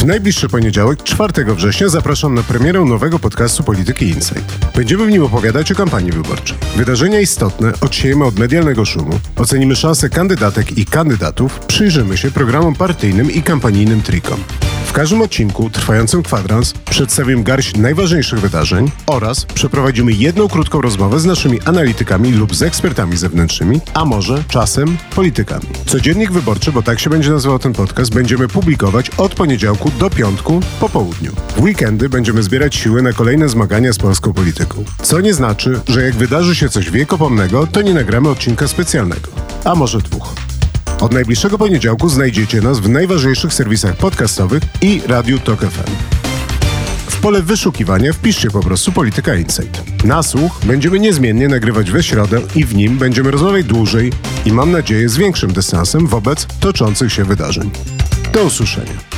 W najbliższy poniedziałek, 4 września, zapraszam na premierę nowego podcastu Polityki Insight. Będziemy w nim opowiadać o kampanii wyborczej. Wydarzenia istotne odsiejemy od medialnego szumu, ocenimy szanse kandydatek i kandydatów, przyjrzymy się programom partyjnym i kampanijnym trikom. W każdym odcinku, trwającym kwadrans, przedstawimy garść najważniejszych wydarzeń oraz przeprowadzimy jedną krótką rozmowę z naszymi analitykami lub z ekspertami zewnętrznymi, a może czasem politykami. Codziennik wyborczy, bo tak się będzie nazywał ten podcast, będziemy publikować od poniedziałku do piątku po południu. W weekendy będziemy zbierać siły na kolejne zmagania z polską polityką. Co nie znaczy, że jak wydarzy się coś wiekopomnego, to nie nagramy odcinka specjalnego. A może dwóch. Od najbliższego poniedziałku znajdziecie nas w najważniejszych serwisach podcastowych i Radiu Tok FM. W pole wyszukiwania wpiszcie po prostu Polityka Insight. Na słuch będziemy niezmiennie nagrywać we środę i w nim będziemy rozmawiać dłużej i mam nadzieję z większym dystansem wobec toczących się wydarzeń. Do usłyszenia.